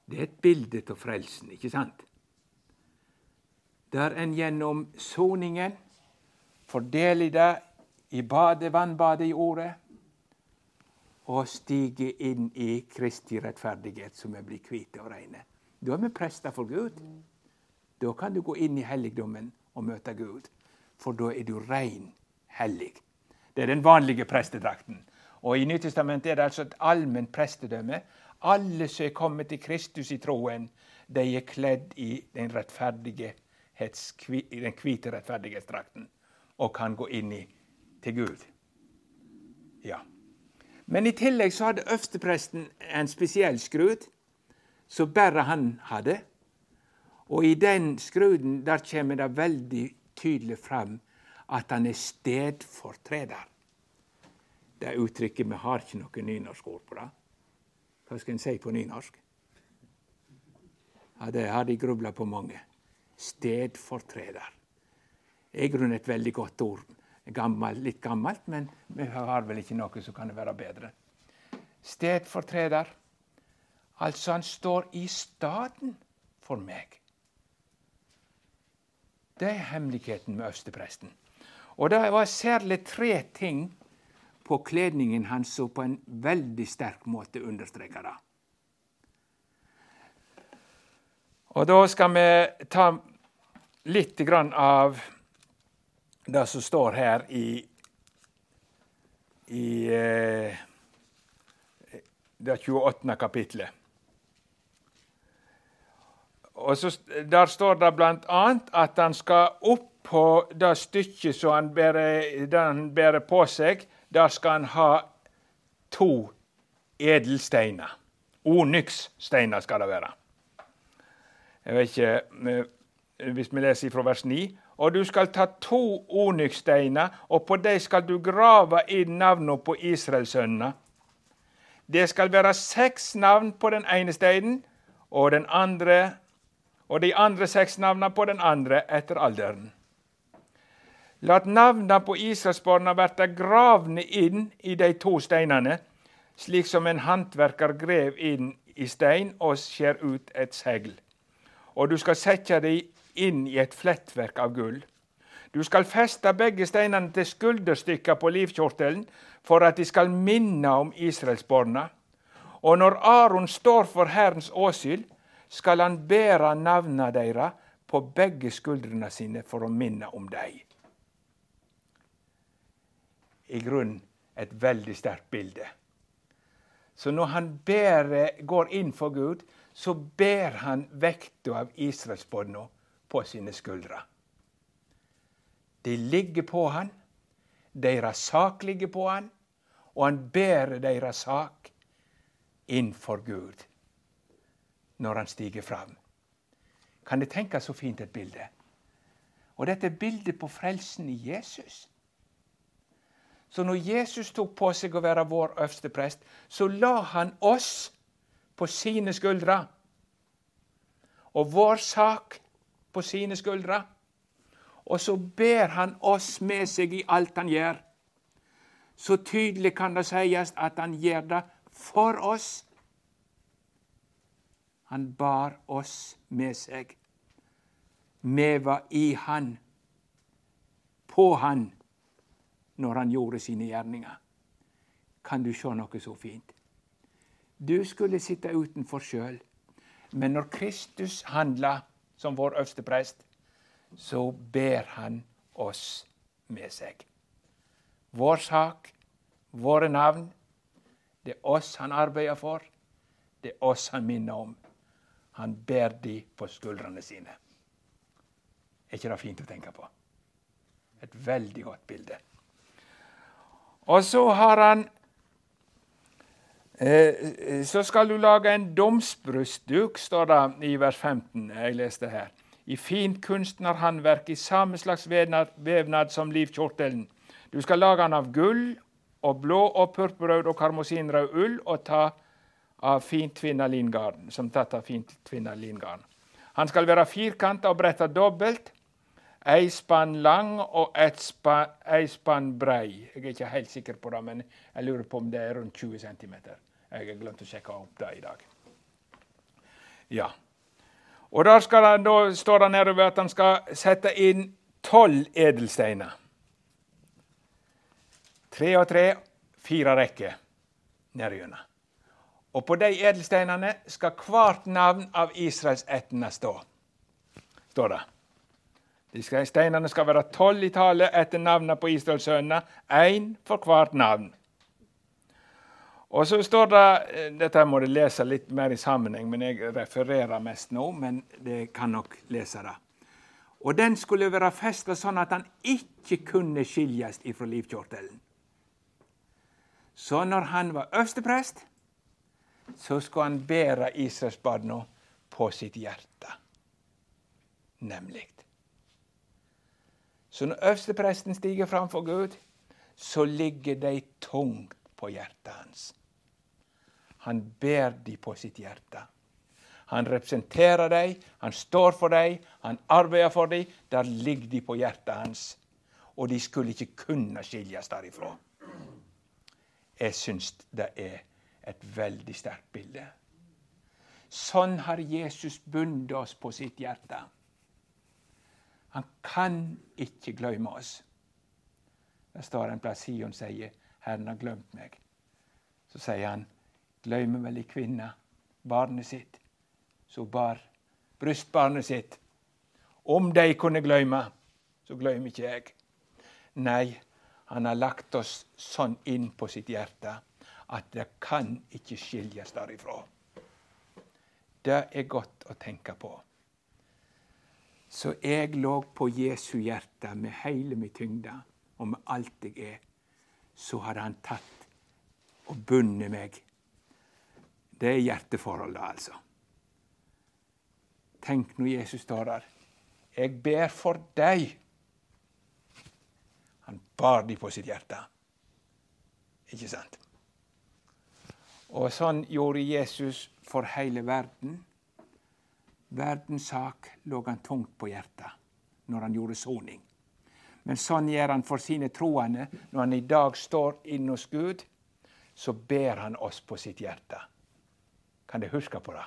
Det er et bilde av frelsen, ikke sant? Der en gjennom soningen fordeler det i badet, vannbadet i ordet, og stiger inn i Kristi rettferdighet, som er blitt hvite og reine. Da er vi prester for Gud. Da kan du gå inn i helligdommen og møte Gud, for da er du rein hellig. Det er den vanlige prestedrakten. Og I Nytestamentet er det altså et allment prestedømme. Alle som er kommet til Kristus i troen, de er kledd i den, den hvite rettferdighetsdrakten og kan gå inn i, til Gud. Ja. Men i tillegg så hadde øverstepresten en spesiell skrud som bare han hadde. Og i den skruden der kommer det veldig tydelig fram at han er stedfortreder. Det uttrykket Vi har ikke noe nynorsk ord på det. Hva skal en si på nynorsk? Ja, Det har de grubla på mange. Stedfortreder. er i grunnen et veldig godt ord. Gammel, litt gammelt, men vi har vel ikke noe som kan være bedre. Stedfortreder. Altså, han står i staden for meg. Det er hemmeligheten med øverstepresten. Og det var særlig tre ting på kledningen hans som på en veldig sterk måte understreker det. Og da skal vi ta litt av det som står her i, i eh, det 28. kapitlet. Og så, Der står det bl.a. at han skal opp på det stykket som han bærer, på seg. Der skal han ha to edelsteiner. Onyxsteiner skal det være. Jeg vet ikke Hvis vi leser fra vers 9 og du skal ta to onykssteiner, og på dem skal du grave inn navnene på Israelsønnene. Det skal være seks navn på den ene steinen, og den andre og de andre seks navnene på den andre etter alderen. La navnene på Israelsbarna verte gravne inn i de to steinene, slik som en håndverker grev inn i stein og skjer ut et segl. Og du skal sette dem inn i et flettverk av gull. Du skal feste begge steinene til skulderstykker på livkjortelen, for at de skal minne om Israelsbarna. Og når Aron står for Herrens åsyn, skal han bære navna deira på begge skuldrene sine for å minne om dei. I grunnen et veldig sterkt bilde. Så når han bærer, går inn for Gud, så bærer han vekta av israelsbånda på sine skuldre. De ligger på han, deres sak ligger på han, og han bærer deres sak innfor Gud når han stiger fram. Kan det tenke så fint et bilde? Og dette er bildet på frelsen i Jesus. Så når Jesus tok på seg å være vår øverste prest, så la han oss på sine skuldre. Og vår sak på sine skuldre. Og så ber han oss med seg i alt han gjør. Så tydelig kan det sies at han gjør det for oss han bar oss med seg. Vi var i Han, på Han, når Han gjorde sine gjerninger. Kan du se noe så fint? Du skulle sitte utenfor sjøl, men når Kristus handla som vår øverste prest, så ber Han oss med seg. Vår sak, våre navn, det er oss han arbeider for, det er oss han minner om. Han bærer de på skuldrene sine. Er ikke det fint å tenke på? Et veldig godt bilde. Og så har han eh, Så skal du lage en domsbrustduk, står det i vers 15. Jeg leste her. I fint kunstnerhåndverk i samme slags vevnad, som livkjortelen. Du skal lage den av gull og blå og purpurrød og karmosinrød ull og ta av fintvinna lingarn, som tatt av fintvinna lingarn. Han skal være firkanta og bretta dobbelt, ei spann lang og spann, ei spann brei. Jeg er ikke helt sikker på det, men jeg lurer på om det er rundt 20 cm. Jeg har glemt å sjekke opp det i dag. Ja. Og der han, da står det nedover at han skal sette inn tolv edelsteiner. Tre og tre, fire rekker nedgjennom. Og på de edelsteinene skal hvert navn av israelsettene stå. Står det. De skal, steinene skal være tolv i tallet etter navnene på Israelssønnene, én for hvert navn. Og så står det eh, Dette må du lese litt mer i sammenheng, men jeg refererer mest nå. Men det kan nok lese det. Og den skulle være festa sånn at han ikke kunne skiljes ifra livkjortelen. Så når han var øversteprest, så skal han bære Israelsbarna på sitt hjerte. Nemlig. Så når øverstepresten stiger framfor Gud, så ligger de tungt på hjertet hans. Han bærer de på sitt hjerte. Han representerer dem, han står for dem, han arbeider for dem. Der ligger de på hjertet hans. Og de skulle ikke kunne skiljes derifra. Jeg syns det er et veldig sterkt bilde. Sånn har Jesus bundet oss på sitt hjerte. Han kan ikke glemme oss. Det står en plass Sion sier 'Herren har glemt meg'. Så sier han 'Glemmer vel ei kvinne barnet sitt', så bar brystbarnet sitt. Om de kunne glemme, så glemmer ikke jeg. Nei, han har lagt oss sånn inn på sitt hjerte at det kan ikke skiljes derifra. Det er godt å tenke på. Så jeg lå på Jesu hjerte med hele min tyngde og med alt jeg er. Så hadde han tatt og bundet meg. Det er hjerteforholdet, altså. Tenk når Jesus står der. Jeg ber for deg. Han bar de på sitt hjerte. Ikke sant? Og sånn gjorde Jesus for hele verden. Verdens sak lå han tungt på hjertet når han gjorde soning. Men sånn gjør han for sine troende. Når han i dag står inne hos Gud, så ber han oss på sitt hjerte. Kan dere huske på det?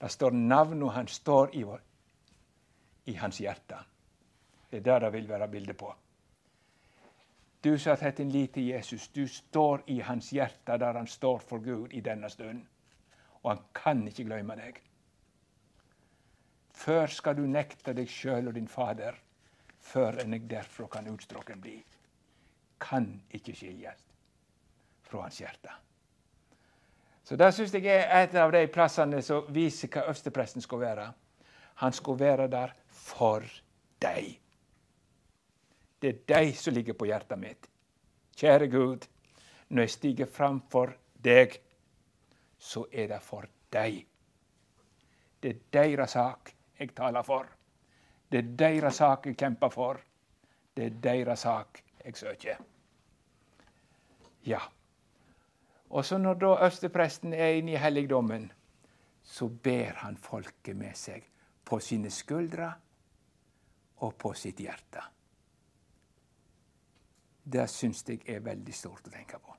Det står navnet hans står i, vår, i hans hjerte. Det er det det vil være bilde på. Du som har tatt en lit til Jesus, du står i hans hjerte der han står for Gud i denne stund. Og han kan ikke glemme deg. Før skal du nekte deg sjøl og din Fader, før enn jeg derfra kan utstråken bli. Kan ikke skiljes fra hans hjerte. Så Det syns jeg er et av de plassene som viser hva øverstepresten skal være. Han skal være der for deg. Det er deg som ligger på hjertet mitt. Kjære Gud, når jeg stiger fram for deg, så er det for deg. Det er deres sak jeg taler for. Det er deres sak jeg kjemper for. Det er deres sak jeg søker. Ja. Og så når da øverstepresten er inne i helligdommen, så ber han folket med seg på sine skuldre og på sitt hjerte. Det syns jeg er veldig stort å tenke på.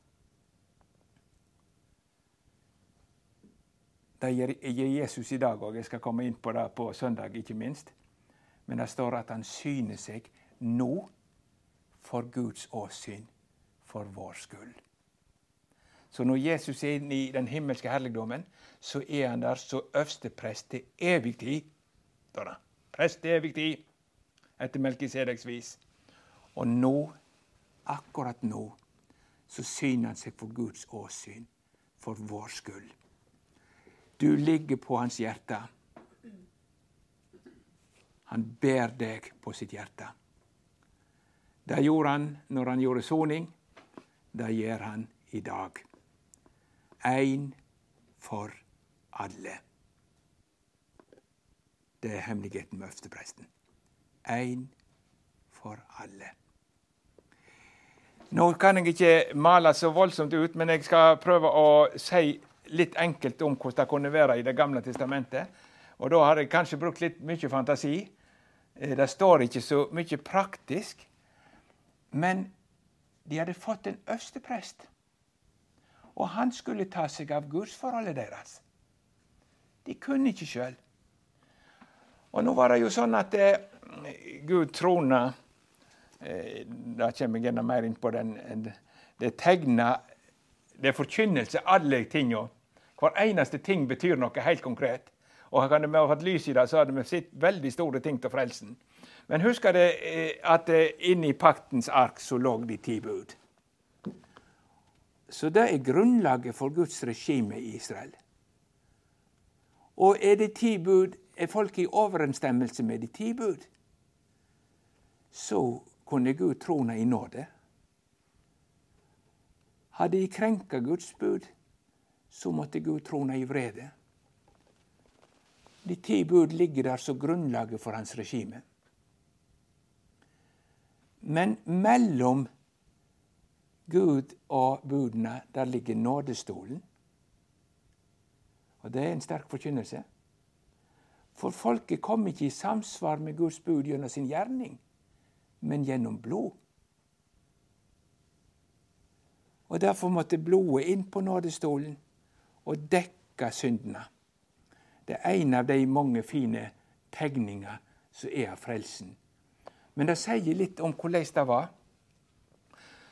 Det gir Jesus i dag òg. Jeg skal komme inn på det på søndag, ikke minst. Men det står at han syner seg nå for Guds åsyn, for vår skyld. Så når Jesus er inne i den himmelske herligdommen, så er han der som øverste prest til evig tid. Prest til evig tid, etter Melkisedeks vis. Og nå akkurat nå så syner han seg for Guds åsyn, for vår skyld. Du ligger på hans hjerte. Han ber deg på sitt hjerte. Det gjorde han når han gjorde soning. Det gjør han i dag. Én for alle. Det er hemmeligheten med øverstepresten. Én for alle. Nå kan jeg ikke male så voldsomt ut, men jeg skal prøve å si litt enkelt om hvordan det kunne være i Det gamle testamentet. Og da har jeg kanskje brukt litt mye fantasi. Eh, det står ikke så mye praktisk. Men de hadde fått en øversteprest. Og han skulle ta seg av gudsforholdet deres. De kunne ikke sjøl. Og nå var det jo sånn at eh, Gud trona da kommer jeg enda mer inn på den. Det tegner Det er forkynnelse, alle tinga. Hver eneste ting betyr noe helt konkret. Og hadde vi hatt lys i det, så hadde vi sett veldig store ting til frelsen. Men husk det eh, at eh, inni paktens ark så lå de ti bud. Så det er grunnlaget for Guds regime i Israel. Og er det ti bud, er folk i overensstemmelse med de ti bud, så kunne Gud trona i nåde. Hadde de krenka Guds bud, så måtte Gud trona i vrede. De ti bud ligger der som grunnlaget for hans regime. Men mellom Gud og budene, der ligger nådestolen. Og det er en sterk forkynnelse. For folket kom ikke i samsvar med Guds bud gjennom sin gjerning men gjennom blod. Og Derfor måtte blodet inn på nådestolen og dekke syndene. Det er en av de mange fine tegninger som er av frelsen. Men det sier litt om hvordan det var.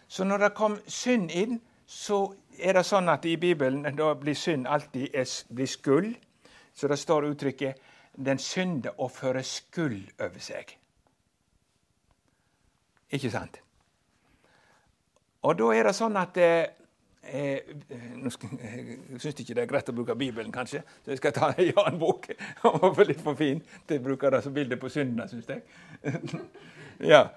Så når det kom synd inn, så er det sånn at i Bibelen da blir synd alltid blir skuld. Så det står uttrykket 'den synde å føre skuld over seg'. Ikke sant? Og da er det sånn at eh, eh nå syns ikke det er greit å bruke Bibelen, kanskje, så jeg skal ta en annen bok. Den var litt for fin til å bruke det som bilde på syndene, syns jeg. ja.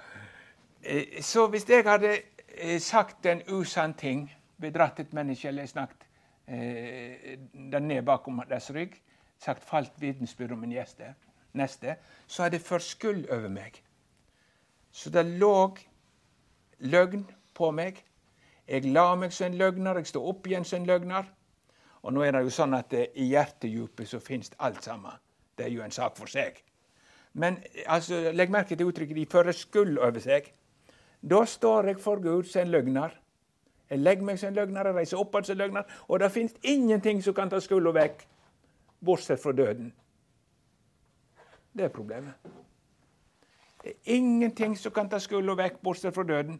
Eh, så hvis jeg hadde Eh, sagt en usann ting, bedratt et menneske eller snakket eh, den ned bakom deres rygg, sagt falt vitensbyrd om en gjeste, neste, så hadde det ført skyld over meg. Så det lå løgn på meg. Jeg la meg som en løgner, jeg står opp igjen som en løgner. Og nå er det jo sånn at det, i hjertedjupet så finnes alt sammen. Det er jo en sak for seg. Men altså, legg merke til uttrykket 'de fører skyld over seg'. Da står jeg for Gud som en løgner. Jeg legger meg som en løgner, jeg reiser opp som en løgner. Og det fins ingenting som kan ta skylda vekk, bortsett fra døden. Det er problemet. Det er ingenting som kan ta skulda vekk, bortsett fra døden.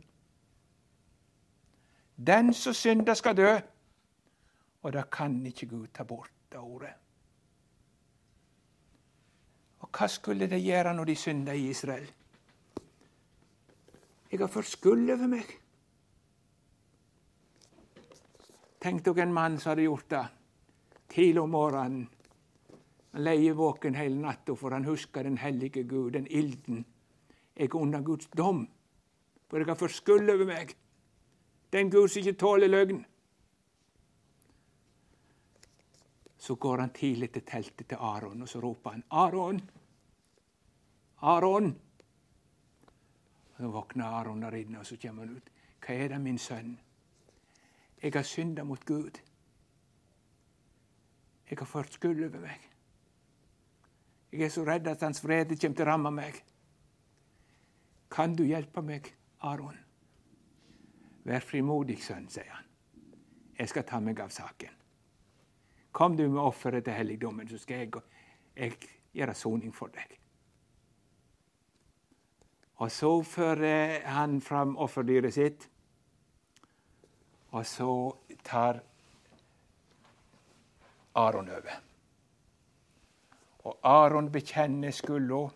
Den som synder, skal dø. Og det kan ikke Gud ta bort det ordet. Og hva skulle de gjøre når de synda i Israel? Jeg har ført skyld over meg. Tenk dere en mann som hadde gjort det tidlig om morgenen. Han leier våken hele natta, for han husker den hellige Gud, den ilden. Jeg er under Guds dom, for jeg har ført skyld over meg. Den Gud som ikke tåler løgn. Så går han tidlig til teltet til Aron, og så roper han, 'Aron! Aron!' Så våkner Aron der inne, og så kommer han ut. Hva er det, min sønn? Jeg har synda mot Gud. Jeg har ført skyld over meg. Jeg er så redd at Hans vrede kommer til å ramme meg. Kan du hjelpe meg, Aron? Vær frimodig, sønn, sier han. Jeg skal ta meg av saken. Kom du med offeret til helligdommen, så skal jeg, jeg gjøre soning for deg. Og så fører han fram offerdyret sitt, og så tar Aron over. Og Aron bekjenner skylda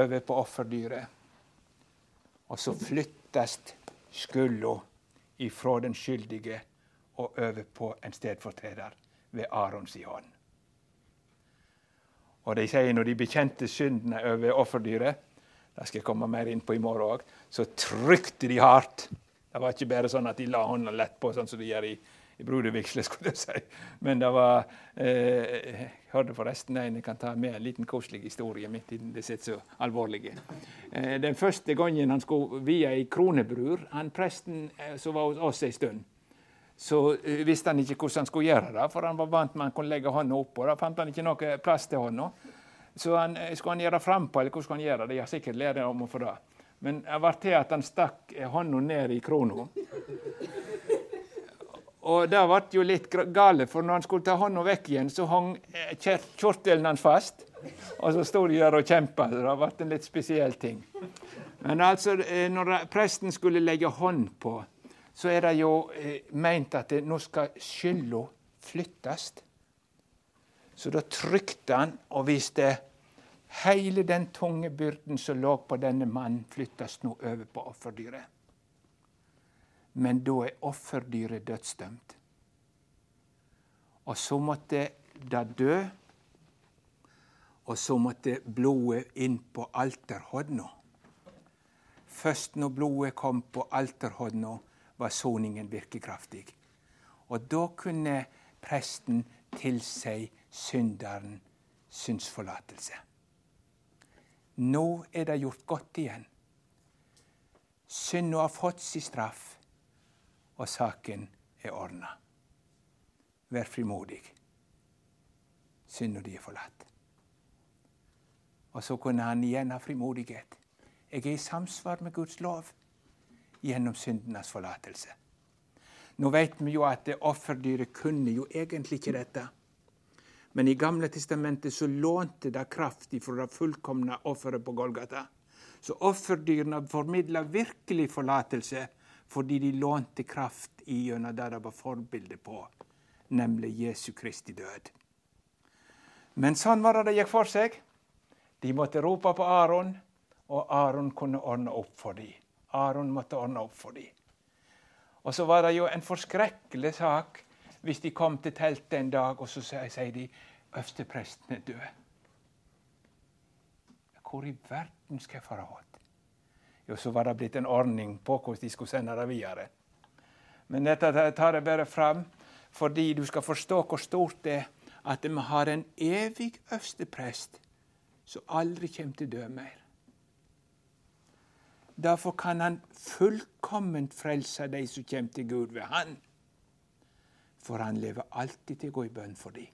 over på offerdyret. Og så flyttes skylda ifra den skyldige og over på en stedfortreder ved Arons i hånd. Og de sier når de bekjente syndene over offerdyret, det skal jeg komme mer inn på i morgen òg. Så trykte de hardt. Det var ikke bare sånn at de la hånda lett på, sånn som de gjør i, i brodervigsle, skulle jeg si. Men det var eh, Jeg hørte forresten en jeg kan ta med en liten koselig historie midt i det sitt så alvorlige. Eh, den første gangen han skulle vie ei kronebrur, han presten eh, som var hos oss ei stund, så eh, visste han ikke hvordan han skulle gjøre det, for han var vant med at han kunne legge hånda oppå. Da fant han ikke noe plass til hånda. Så han, eh, skulle han gjøre frampå, eller hvordan skulle han gjøre det? Jeg har sikkert lært om å få det. Men det ble til at han stakk hånda ned i krona. Og det ble jo litt gale, for når han skulle ta hånda vekk igjen, så hang eh, kjortelen hans fast. Og så sto de der og kjempa. Det ble en litt spesiell ting. Men altså, eh, når presten skulle legge hånd på, så er det jo meint at nå skal skylda flyttes. Så da trykte han og viste hele den tunge byrden som lå på denne mannen, flyttes nå over på offerdyret. Men da er offerdyret dødsdømt. Og så måtte det dø, og så måtte blodet inn på alterhånda. Først når blodet kom på alterhånda, var soningen virkekraftig. Og da kunne presten tilsi synderen syndsforlatelse. Nå er det gjort godt igjen. Synda har fått sin straff, og saken er ordna. Vær frimodig. Synda di er forlatt. Og så kunne han igjen ha frimodighet. Jeg er i samsvar med Guds lov gjennom syndenes forlatelse. Nå vet vi jo at offerdyret kunne jo egentlig ikke dette. Men i Gamle testamentet så lånte det kraft fra det fullkomne offeret på Golgata. Så offerdyrene formidla virkelig forlatelse fordi de lånte kraft i gjennom det det var forbilde på, nemlig Jesu Kristi død. Men sånn var det det gikk for seg. De måtte rope på Aron, og Aron kunne ordne opp for dem. Aron måtte ordne opp for dem. Og så var det jo en forskrekkelig sak hvis de kom til teltet en dag, og så sier de øverstepresten er død. Hvor i verden skal jeg forholde? Jo, så var det blitt en ordning på hvordan de skulle sende det videre. Men dette tar jeg bare fram fordi du skal forstå hvor stort det er at vi har en evig øversteprest som aldri kommer til å dø mer. Derfor kan han fullkomment frelse de som kommer til Gud ved Han. For han lever alltid til å gå i bønn for dem.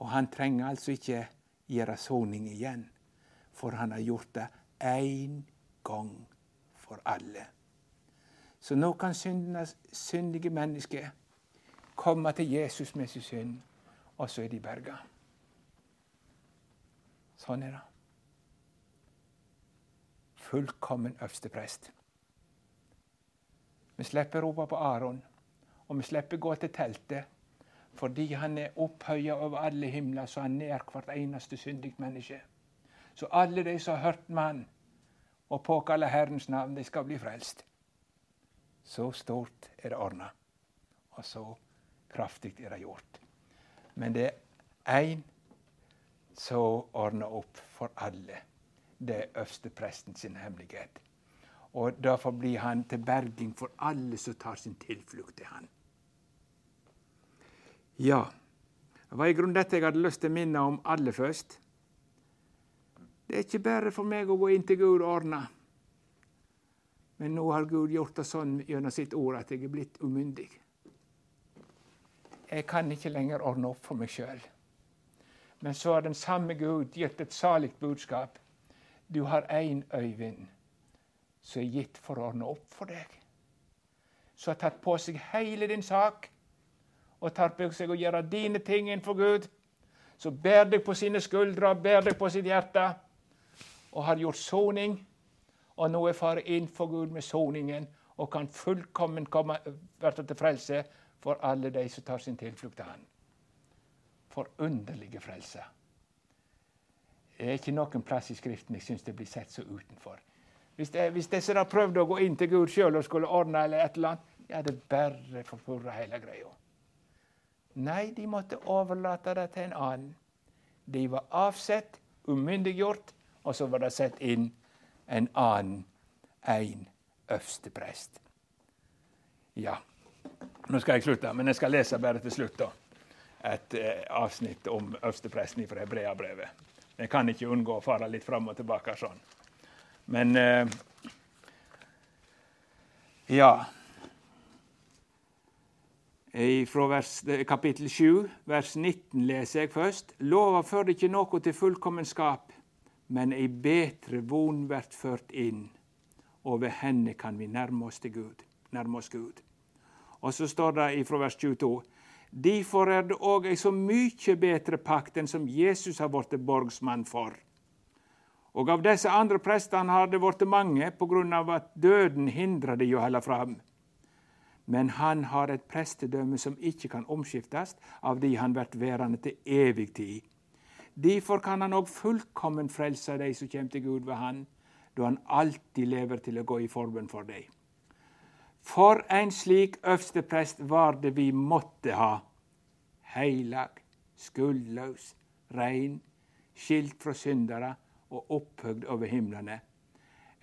Og han trenger altså ikke gjøre soning igjen, for han har gjort det én gang for alle. Så nå kan syndige mennesker komme til Jesus med sin synd, og så er de berga. Sånn er det. Fullkommen øversteprest. Vi slipper rope på Aron. Og vi slipper gå til teltet, fordi han er opphøya over alle himler, så han nær hvert eneste syndig menneske. Så alle de som har hørt mann og påkalla Herrens navn, de skal bli frelst. Så stort er det ordna, og så kraftig er det gjort. Men det er én som ordner opp for alle. Det er øverstepresten sin hemmelighet. Og Derfor blir han til berging for alle som tar sin tilflukt til han. Ja, det var i grunnen dette jeg hadde lyst til å minne om aller først. Det er ikke bare for meg å gå inn til Gud og ordne. Men nå har Gud gjort det sånn gjennom sitt ord at jeg er blitt umyndig. Jeg kan ikke lenger ordne opp for meg sjøl. Men så har den samme Gud gitt et salig budskap. Du har én Øyvind som er gitt for å ordne opp for deg. Som har tatt på seg hele din sak og tar på seg å gjøre dine ting innenfor Gud, så bærer deg på sine skuldre, bærer deg på sitt hjerte, og har gjort soning, og nå er far innenfor Gud med soningen og kan fullkommen komme, bli til frelse for alle de som tar sin tilflukt til Han. Forunderlige frelse. Det er ikke noen plass i Skriften jeg syns det blir sett så utenfor. Hvis, det, hvis disse har prøvd å gå inn til Gud sjøl og skulle ordne eller et eller annet, ja, det bare forpurra hele greia. Nei, de måtte overlate det til en annen. De var avsett, umyndiggjort, og så var det satt inn en annen, en øversteprest. Ja, nå skal jeg slutte, men jeg skal lese bare til slutt da, et eh, avsnitt om øverstepresten fra Hebreabrevet. Jeg kan ikke unngå å fare litt fram og tilbake sånn. Men eh, ja fra vers, kapittel 7, vers 19 leser jeg først. Lova fører ikke noe til fullkommenskap, men ei betre von blir ført inn, og ved henne kan vi nærme oss, Gud, nærme oss Gud. Og så står det fra vers 22. Derfor er det òg ei så mykje betre pakt enn som Jesus har blitt borgsmann for. Og av disse andre prestene har det blitt mange, på grunn av at døden hindrer de å holde fram men han har et prestedømme som ikke kan omskiftes av de han blir værende til evig tid. Derfor kan han òg fullkommen frelse de som kommer til Gud ved han, da han alltid lever til å gå i forbønn for dem. For en slik øverste prest var det vi måtte ha. Heilag, skuldløs, rein, skilt fra syndere og opphøgd over himlene.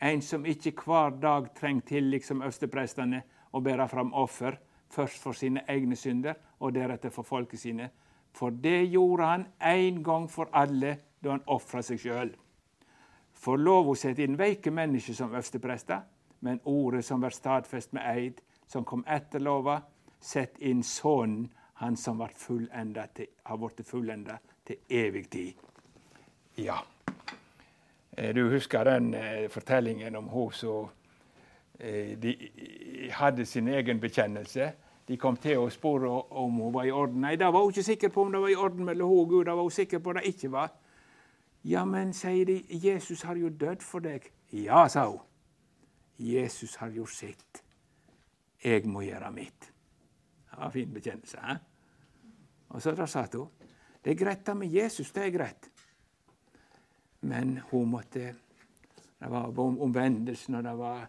En som ikke hver dag trenger til, liksom øversteprestene, å bære fram offer, først for sine egne synder og deretter for folket sine. For det gjorde han én gang for alle da han ofra seg sjøl. For lova setter inn veike mennesker som øversteprester, men ordet som blir stadfest med eid, som kom etter lova, setter inn Sønnen, han som har blitt fullenda til evig tid. Ja. Eh, du husker den eh, fortellingen om hun som Eh, de hadde sin egen bekjennelse. De kom til å spørre om hun var i orden. Nei, da var hun ikke sikker på om det var i orden mellom hun og Gud. Da var hun sikker på det ikke var. Ja, men, sier de, Jesus har jo dødd for deg. Ja, sa hun. Jesus har gjort sitt. Jeg må gjøre mitt. Det var en fin bekjennelse. Eh? Og så da satt hun. Det er greit med Jesus, det er greit. Men hun måtte Det var omvendelsen, og det var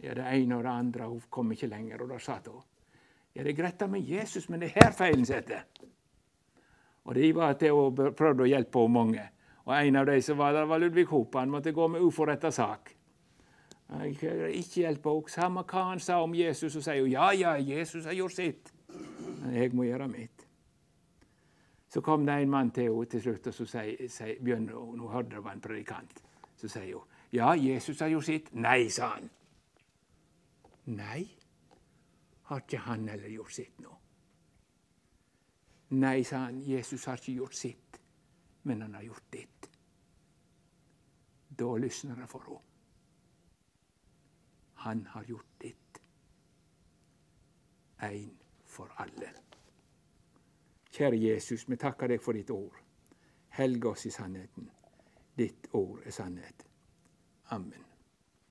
ja, det ene og det andre. Hun kom ikke lenger, og da satt hun. Ja, det er greit med Jesus, men det er her feilen sitter. Og de var til å prøvde å hjelpe på mange. Og en av de som var der, var Ludvig Hope. Han måtte gå med uforretta sak. Ikke hjelpe henne. Samme hva han sa om Jesus, så sier hun ja, ja, Jesus har gjort sitt. Men jeg må gjøre mitt. Så kom det en mann til henne til slutt, og så sier, begynner hun, nå hørte det var en predikant. Så sier hun ja, Jesus har gjort sitt. Nei, sa han. Nei, har ikke han heller gjort sitt nå? Nei, sa han, Jesus har ikke gjort sitt, men han har gjort ditt. Da lysner det for henne. Han har gjort ditt. Én for alle. Kjære Jesus, vi takker deg for ditt ord. Helg oss i sannheten. Ditt ord er sannhet. Amen.